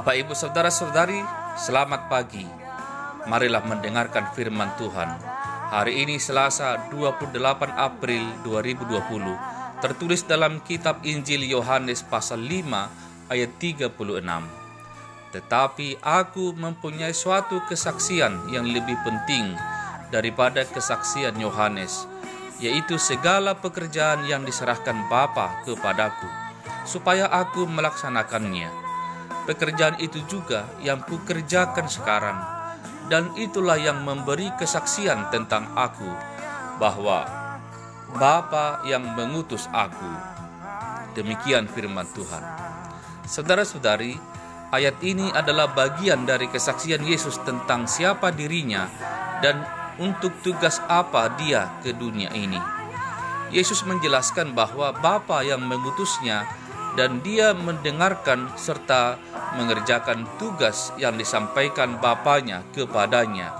Bapak, Ibu, Saudara-saudari, selamat pagi. Marilah mendengarkan firman Tuhan. Hari ini Selasa 28 April 2020, tertulis dalam kitab Injil Yohanes pasal 5 ayat 36. Tetapi aku mempunyai suatu kesaksian yang lebih penting daripada kesaksian Yohanes, yaitu segala pekerjaan yang diserahkan Bapa kepadaku, supaya aku melaksanakannya. Pekerjaan itu juga yang kukerjakan sekarang, dan itulah yang memberi kesaksian tentang aku, bahwa Bapa yang mengutus aku. Demikian firman Tuhan. Saudara-saudari, ayat ini adalah bagian dari kesaksian Yesus tentang siapa dirinya dan untuk tugas apa dia ke dunia ini. Yesus menjelaskan bahwa Bapa yang mengutusnya dan dia mendengarkan serta mengerjakan tugas yang disampaikan Bapaknya kepadanya,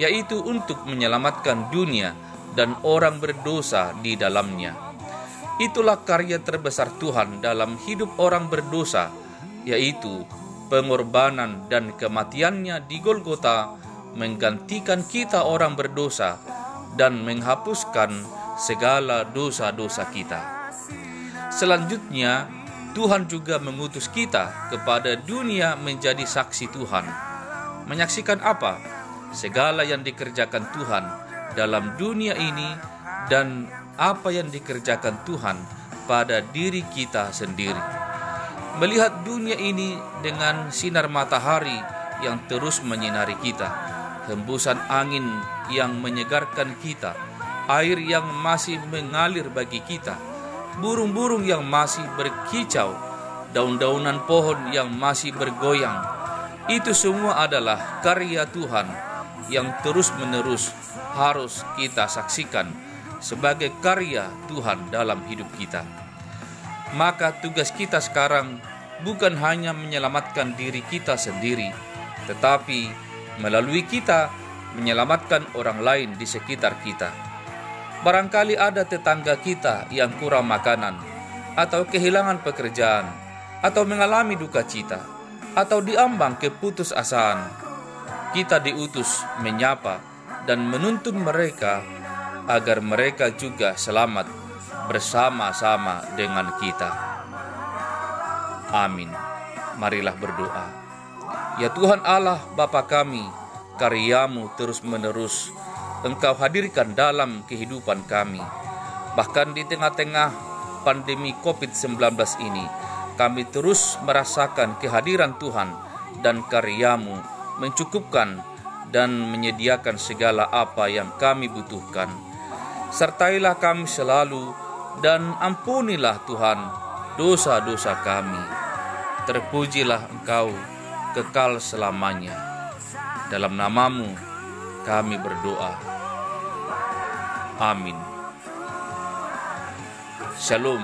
yaitu untuk menyelamatkan dunia dan orang berdosa di dalamnya. Itulah karya terbesar Tuhan dalam hidup orang berdosa, yaitu pengorbanan dan kematiannya di Golgota menggantikan kita orang berdosa dan menghapuskan segala dosa-dosa kita. Selanjutnya, Tuhan juga mengutus kita kepada dunia menjadi saksi Tuhan. Menyaksikan apa? Segala yang dikerjakan Tuhan dalam dunia ini dan apa yang dikerjakan Tuhan pada diri kita sendiri. Melihat dunia ini dengan sinar matahari yang terus menyinari kita, hembusan angin yang menyegarkan kita, air yang masih mengalir bagi kita, burung-burung yang masih berkicau, daun-daunan pohon yang masih bergoyang. Itu semua adalah karya Tuhan yang terus-menerus harus kita saksikan sebagai karya Tuhan dalam hidup kita. Maka tugas kita sekarang bukan hanya menyelamatkan diri kita sendiri, tetapi melalui kita menyelamatkan orang lain di sekitar kita. Barangkali ada tetangga kita yang kurang makanan, atau kehilangan pekerjaan, atau mengalami duka cita, atau diambang keputusasaan. Kita diutus menyapa dan menuntun mereka agar mereka juga selamat bersama-sama dengan kita. Amin. Marilah berdoa. Ya Tuhan Allah Bapa kami, karyamu terus-menerus Engkau hadirkan dalam kehidupan kami. Bahkan di tengah-tengah pandemi COVID-19 ini, kami terus merasakan kehadiran Tuhan dan karyamu mencukupkan dan menyediakan segala apa yang kami butuhkan. Sertailah kami selalu dan ampunilah Tuhan dosa-dosa kami. Terpujilah Engkau kekal selamanya. Dalam namamu kami berdoa. Amin. Shalom.